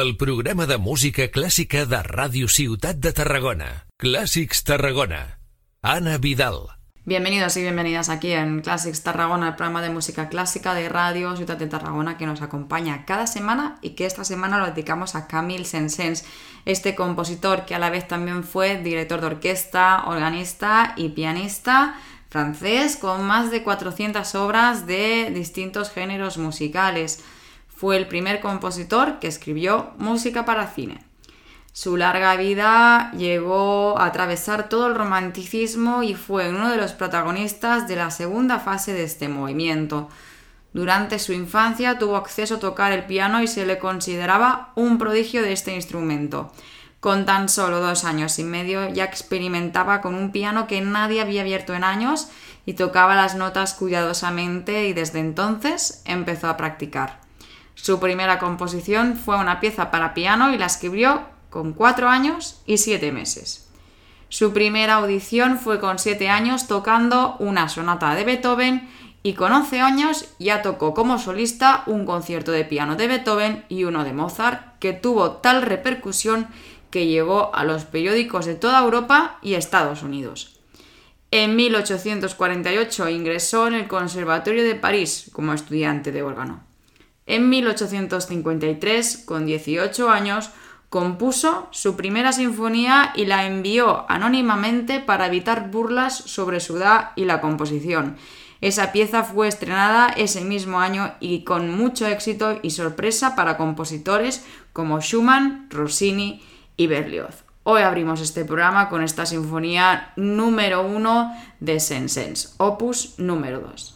el programa de música clàssica de Ràdio Ciutat de Tarragona. Clàssics Tarragona. Ana Vidal. Bienvenidos y bienvenidas aquí en Classics Tarragona, el programa de música clásica de Radio Ciudad de Tarragona que nos acompaña cada semana y que esta semana lo dedicamos a Camille Saint-Saëns, este compositor que a la vez también fue director de orquesta, organista y pianista francés con más de 400 obras de distintos géneros musicales. Fue el primer compositor que escribió música para cine. Su larga vida llegó a atravesar todo el romanticismo y fue uno de los protagonistas de la segunda fase de este movimiento. Durante su infancia tuvo acceso a tocar el piano y se le consideraba un prodigio de este instrumento. Con tan solo dos años y medio ya experimentaba con un piano que nadie había abierto en años y tocaba las notas cuidadosamente y desde entonces empezó a practicar. Su primera composición fue una pieza para piano y la escribió con cuatro años y siete meses. Su primera audición fue con siete años tocando una sonata de Beethoven y con 11 años ya tocó como solista un concierto de piano de Beethoven y uno de Mozart que tuvo tal repercusión que llegó a los periódicos de toda Europa y Estados Unidos. En 1848 ingresó en el Conservatorio de París como estudiante de órgano. En 1853, con 18 años, compuso su primera sinfonía y la envió anónimamente para evitar burlas sobre su edad y la composición. Esa pieza fue estrenada ese mismo año y con mucho éxito y sorpresa para compositores como Schumann, Rossini y Berlioz. Hoy abrimos este programa con esta sinfonía número uno de Saint-Saëns, opus número 2.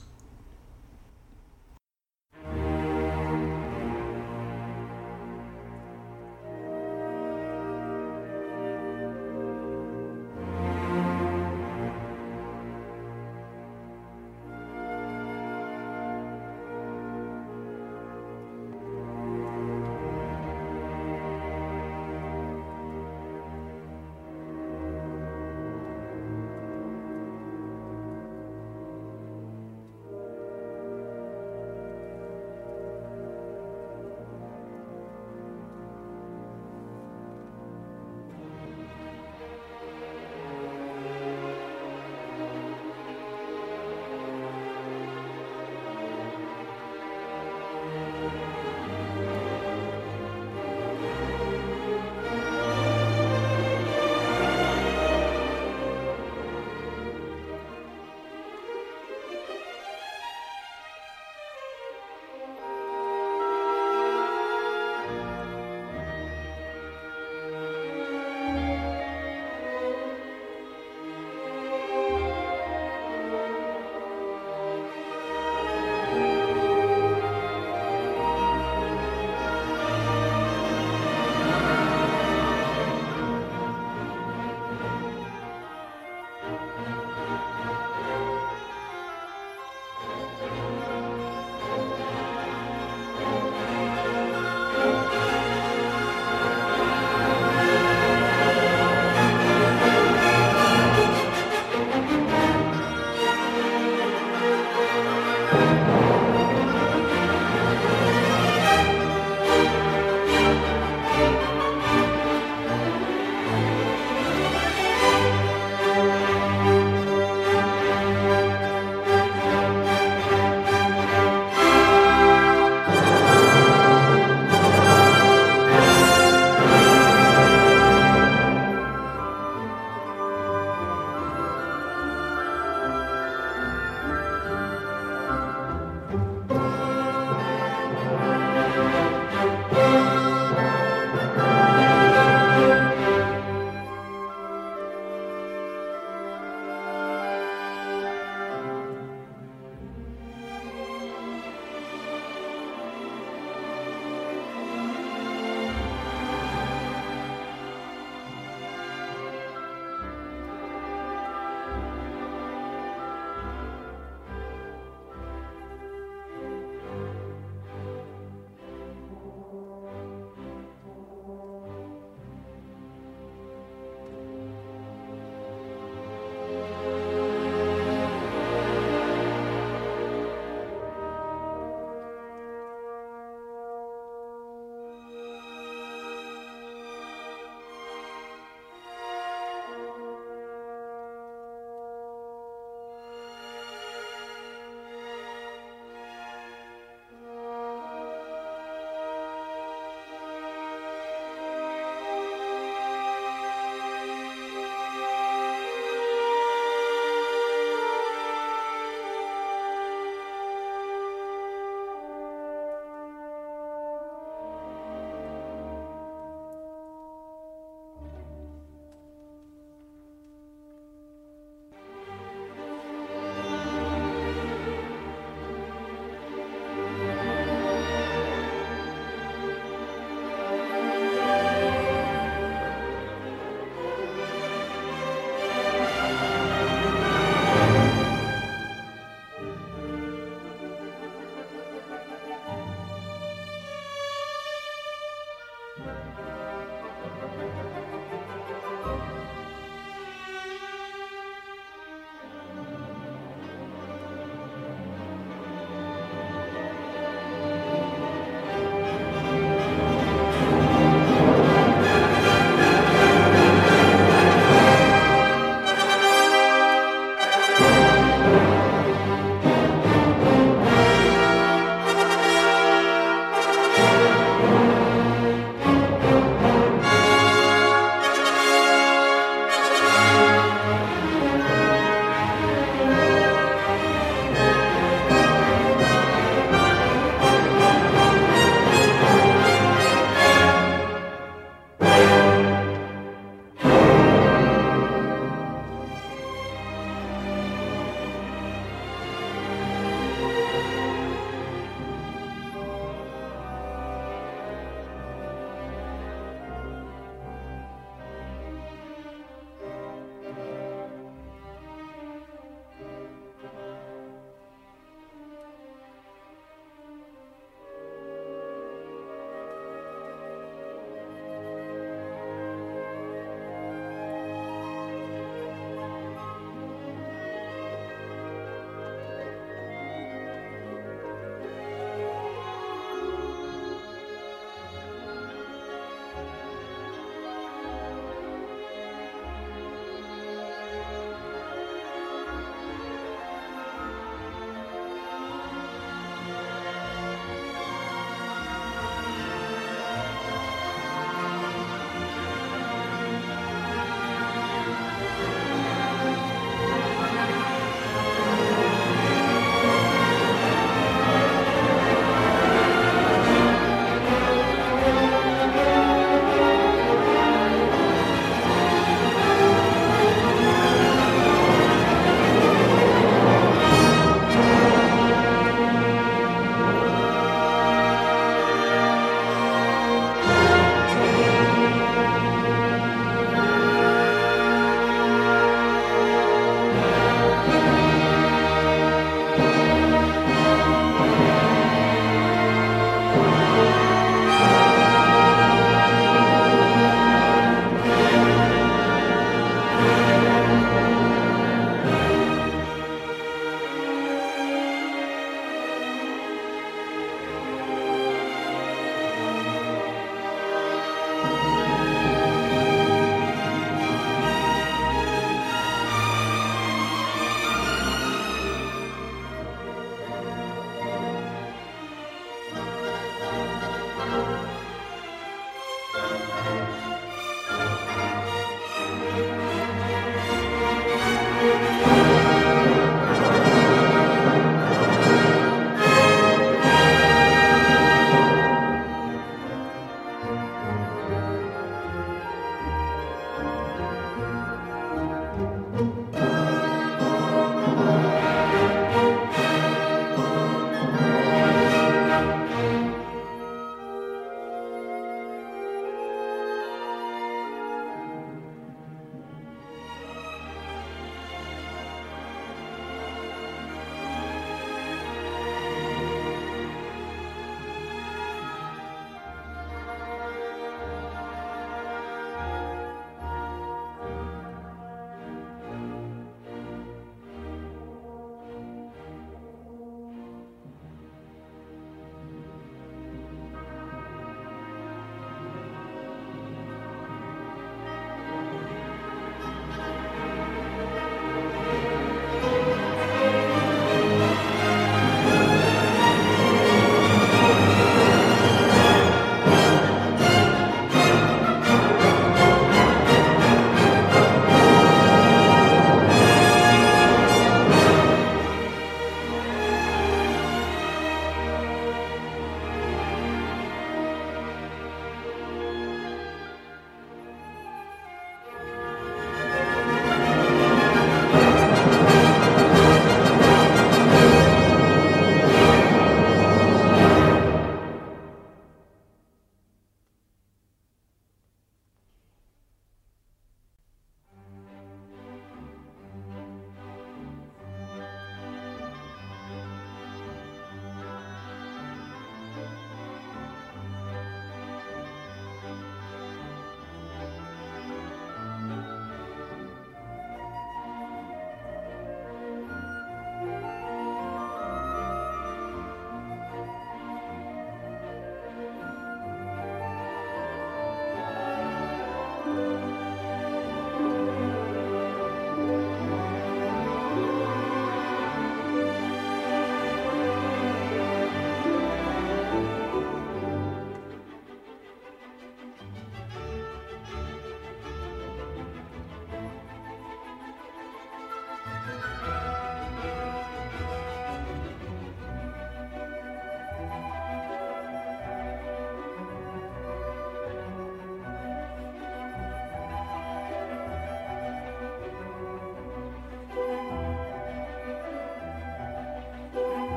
了。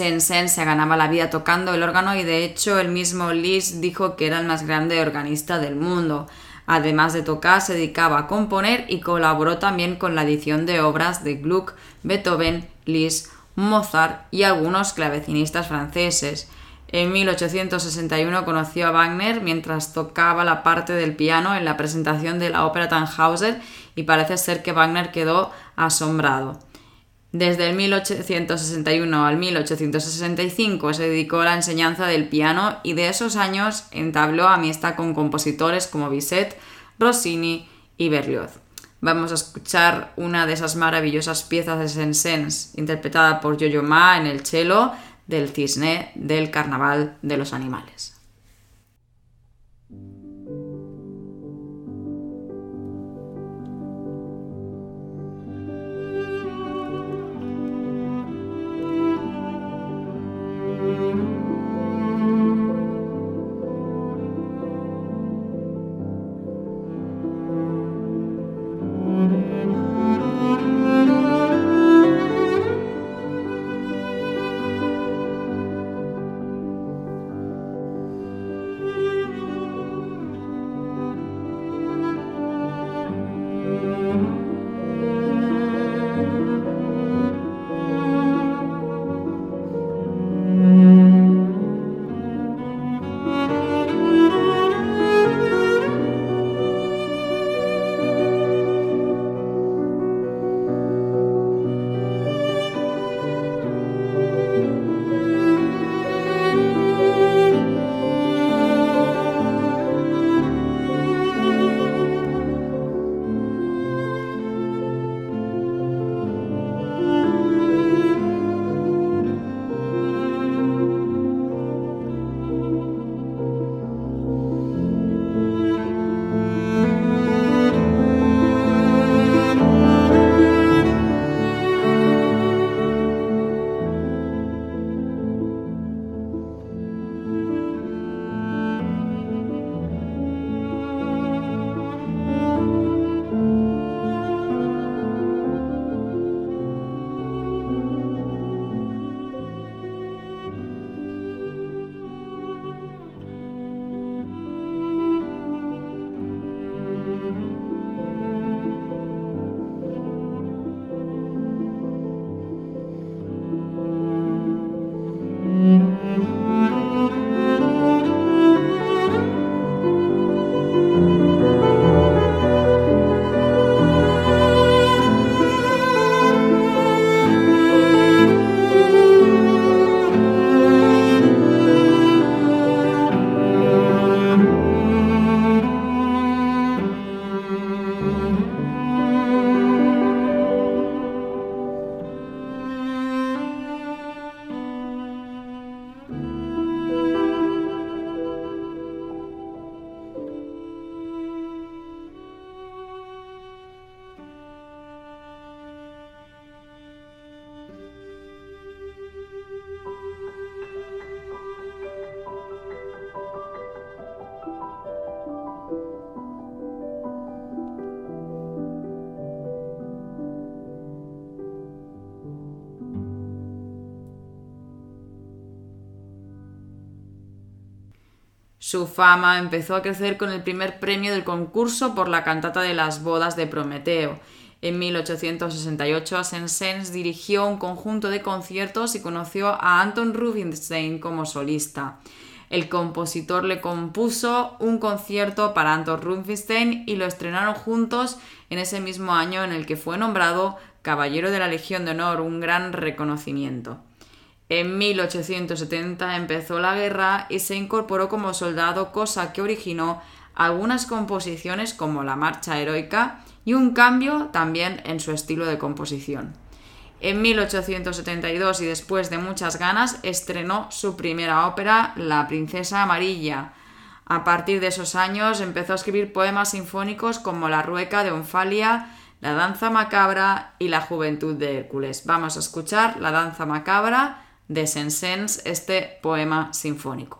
Sen se ganaba la vida tocando el órgano y de hecho el mismo Liszt dijo que era el más grande organista del mundo. Además de tocar, se dedicaba a componer y colaboró también con la edición de obras de Gluck, Beethoven, Liszt, Mozart y algunos clavecinistas franceses. En 1861 conoció a Wagner mientras tocaba la parte del piano en la presentación de la ópera Tannhauser y parece ser que Wagner quedó asombrado. Desde el 1861 al 1865 se dedicó a la enseñanza del piano y de esos años entabló amistad con compositores como Bizet, Rossini y Berlioz. Vamos a escuchar una de esas maravillosas piezas de Saint-Saëns, interpretada por Yo-Yo Ma en el cello del cisne del Carnaval de los Animales. Su fama empezó a crecer con el primer premio del concurso por la cantata de las bodas de Prometeo. En 1868, Saint-Saëns dirigió un conjunto de conciertos y conoció a Anton Rubinstein como solista. El compositor le compuso un concierto para Anton Rubinstein y lo estrenaron juntos en ese mismo año en el que fue nombrado Caballero de la Legión de Honor, un gran reconocimiento. En 1870 empezó la guerra y se incorporó como soldado, cosa que originó algunas composiciones como la Marcha Heroica y un cambio también en su estilo de composición. En 1872 y después de muchas ganas estrenó su primera ópera, La Princesa Amarilla. A partir de esos años empezó a escribir poemas sinfónicos como La Rueca de Onfalia, La Danza Macabra y La Juventud de Hércules. Vamos a escuchar La Danza Macabra de Saint-Saëns, este poema sinfónico.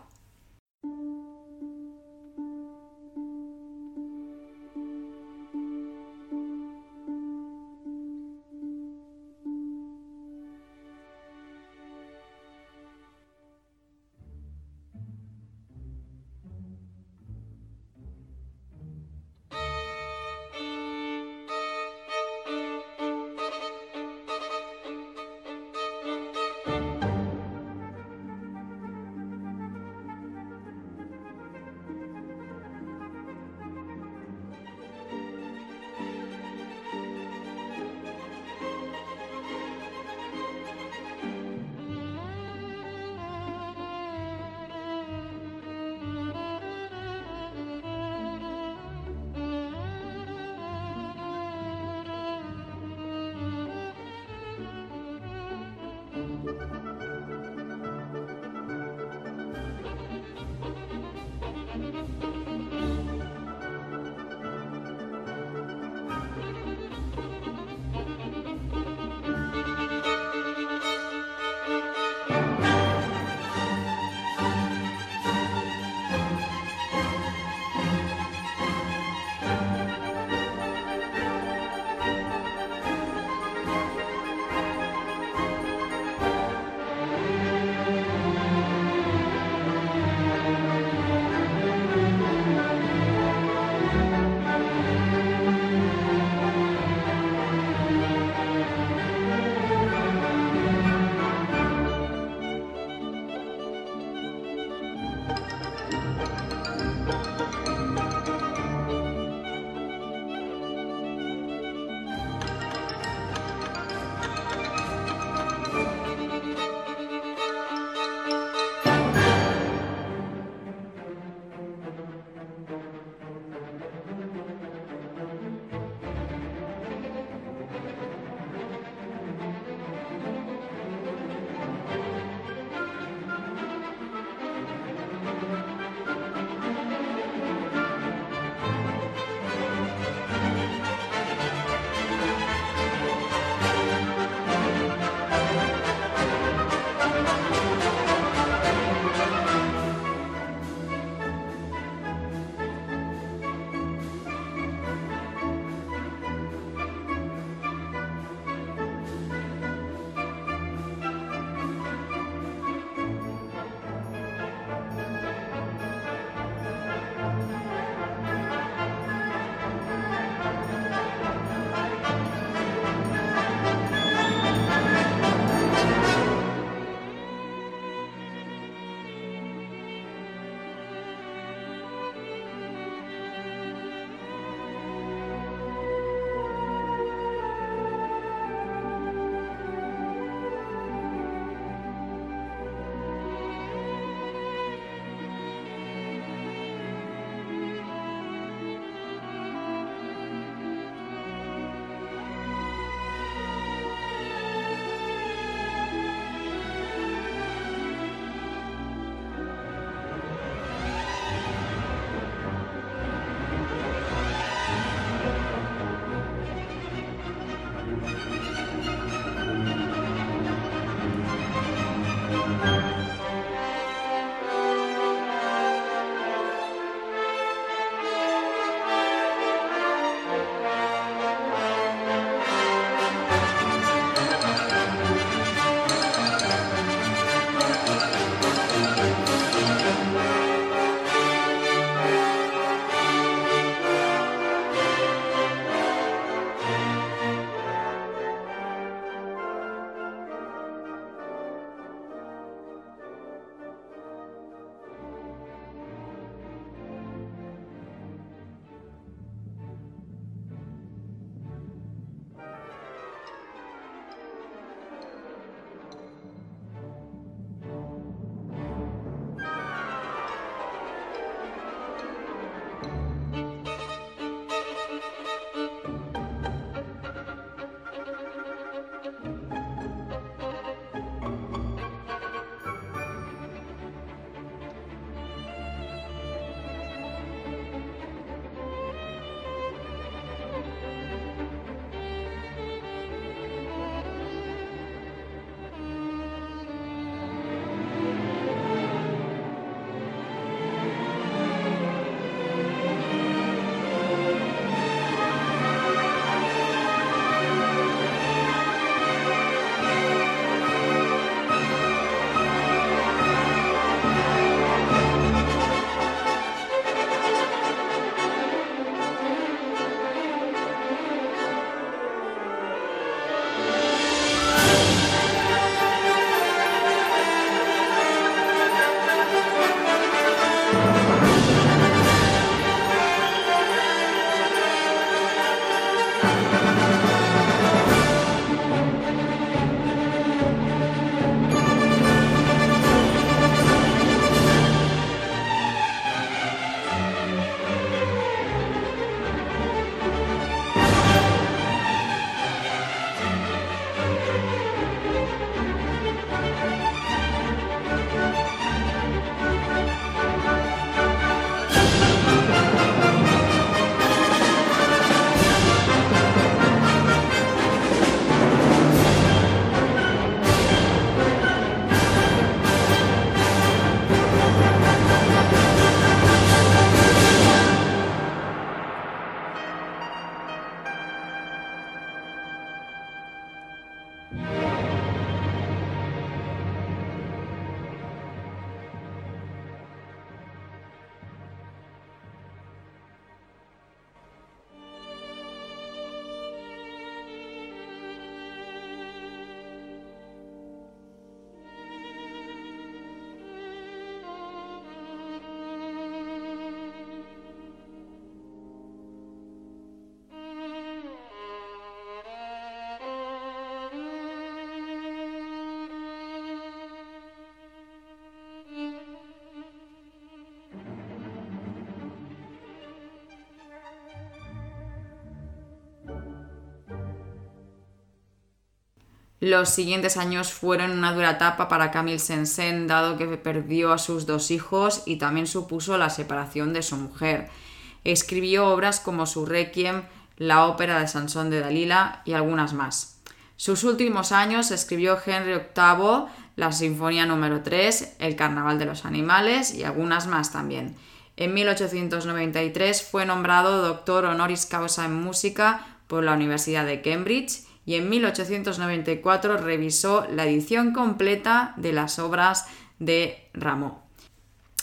Los siguientes años fueron una dura etapa para Camille Sensen, dado que perdió a sus dos hijos y también supuso la separación de su mujer. Escribió obras como su Requiem, la ópera de Sansón de Dalila y algunas más. Sus últimos años escribió Henry VIII, la Sinfonía número 3, El Carnaval de los Animales y algunas más también. En 1893 fue nombrado doctor honoris causa en música por la Universidad de Cambridge y en 1894 revisó la edición completa de las obras de Rameau.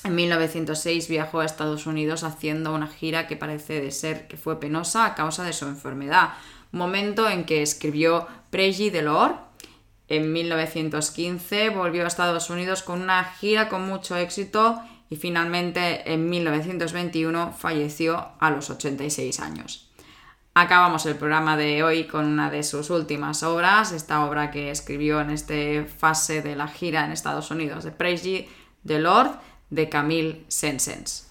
En 1906 viajó a Estados Unidos haciendo una gira que parece de ser que fue penosa a causa de su enfermedad, momento en que escribió Pregi de l'Or. En 1915 volvió a Estados Unidos con una gira con mucho éxito y finalmente en 1921 falleció a los 86 años. Acabamos el programa de hoy con una de sus últimas obras, esta obra que escribió en esta fase de la gira en Estados Unidos de Praise the Lord de Camille Saint-Saëns.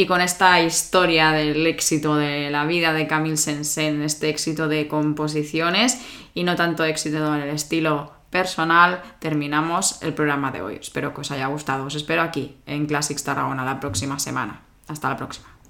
Y con esta historia del éxito de la vida de Camille Saint-Saëns, este éxito de composiciones y no tanto éxito en el estilo personal terminamos el programa de hoy. Espero que os haya gustado. Os espero aquí en Classics Tarragona la próxima semana. Hasta la próxima.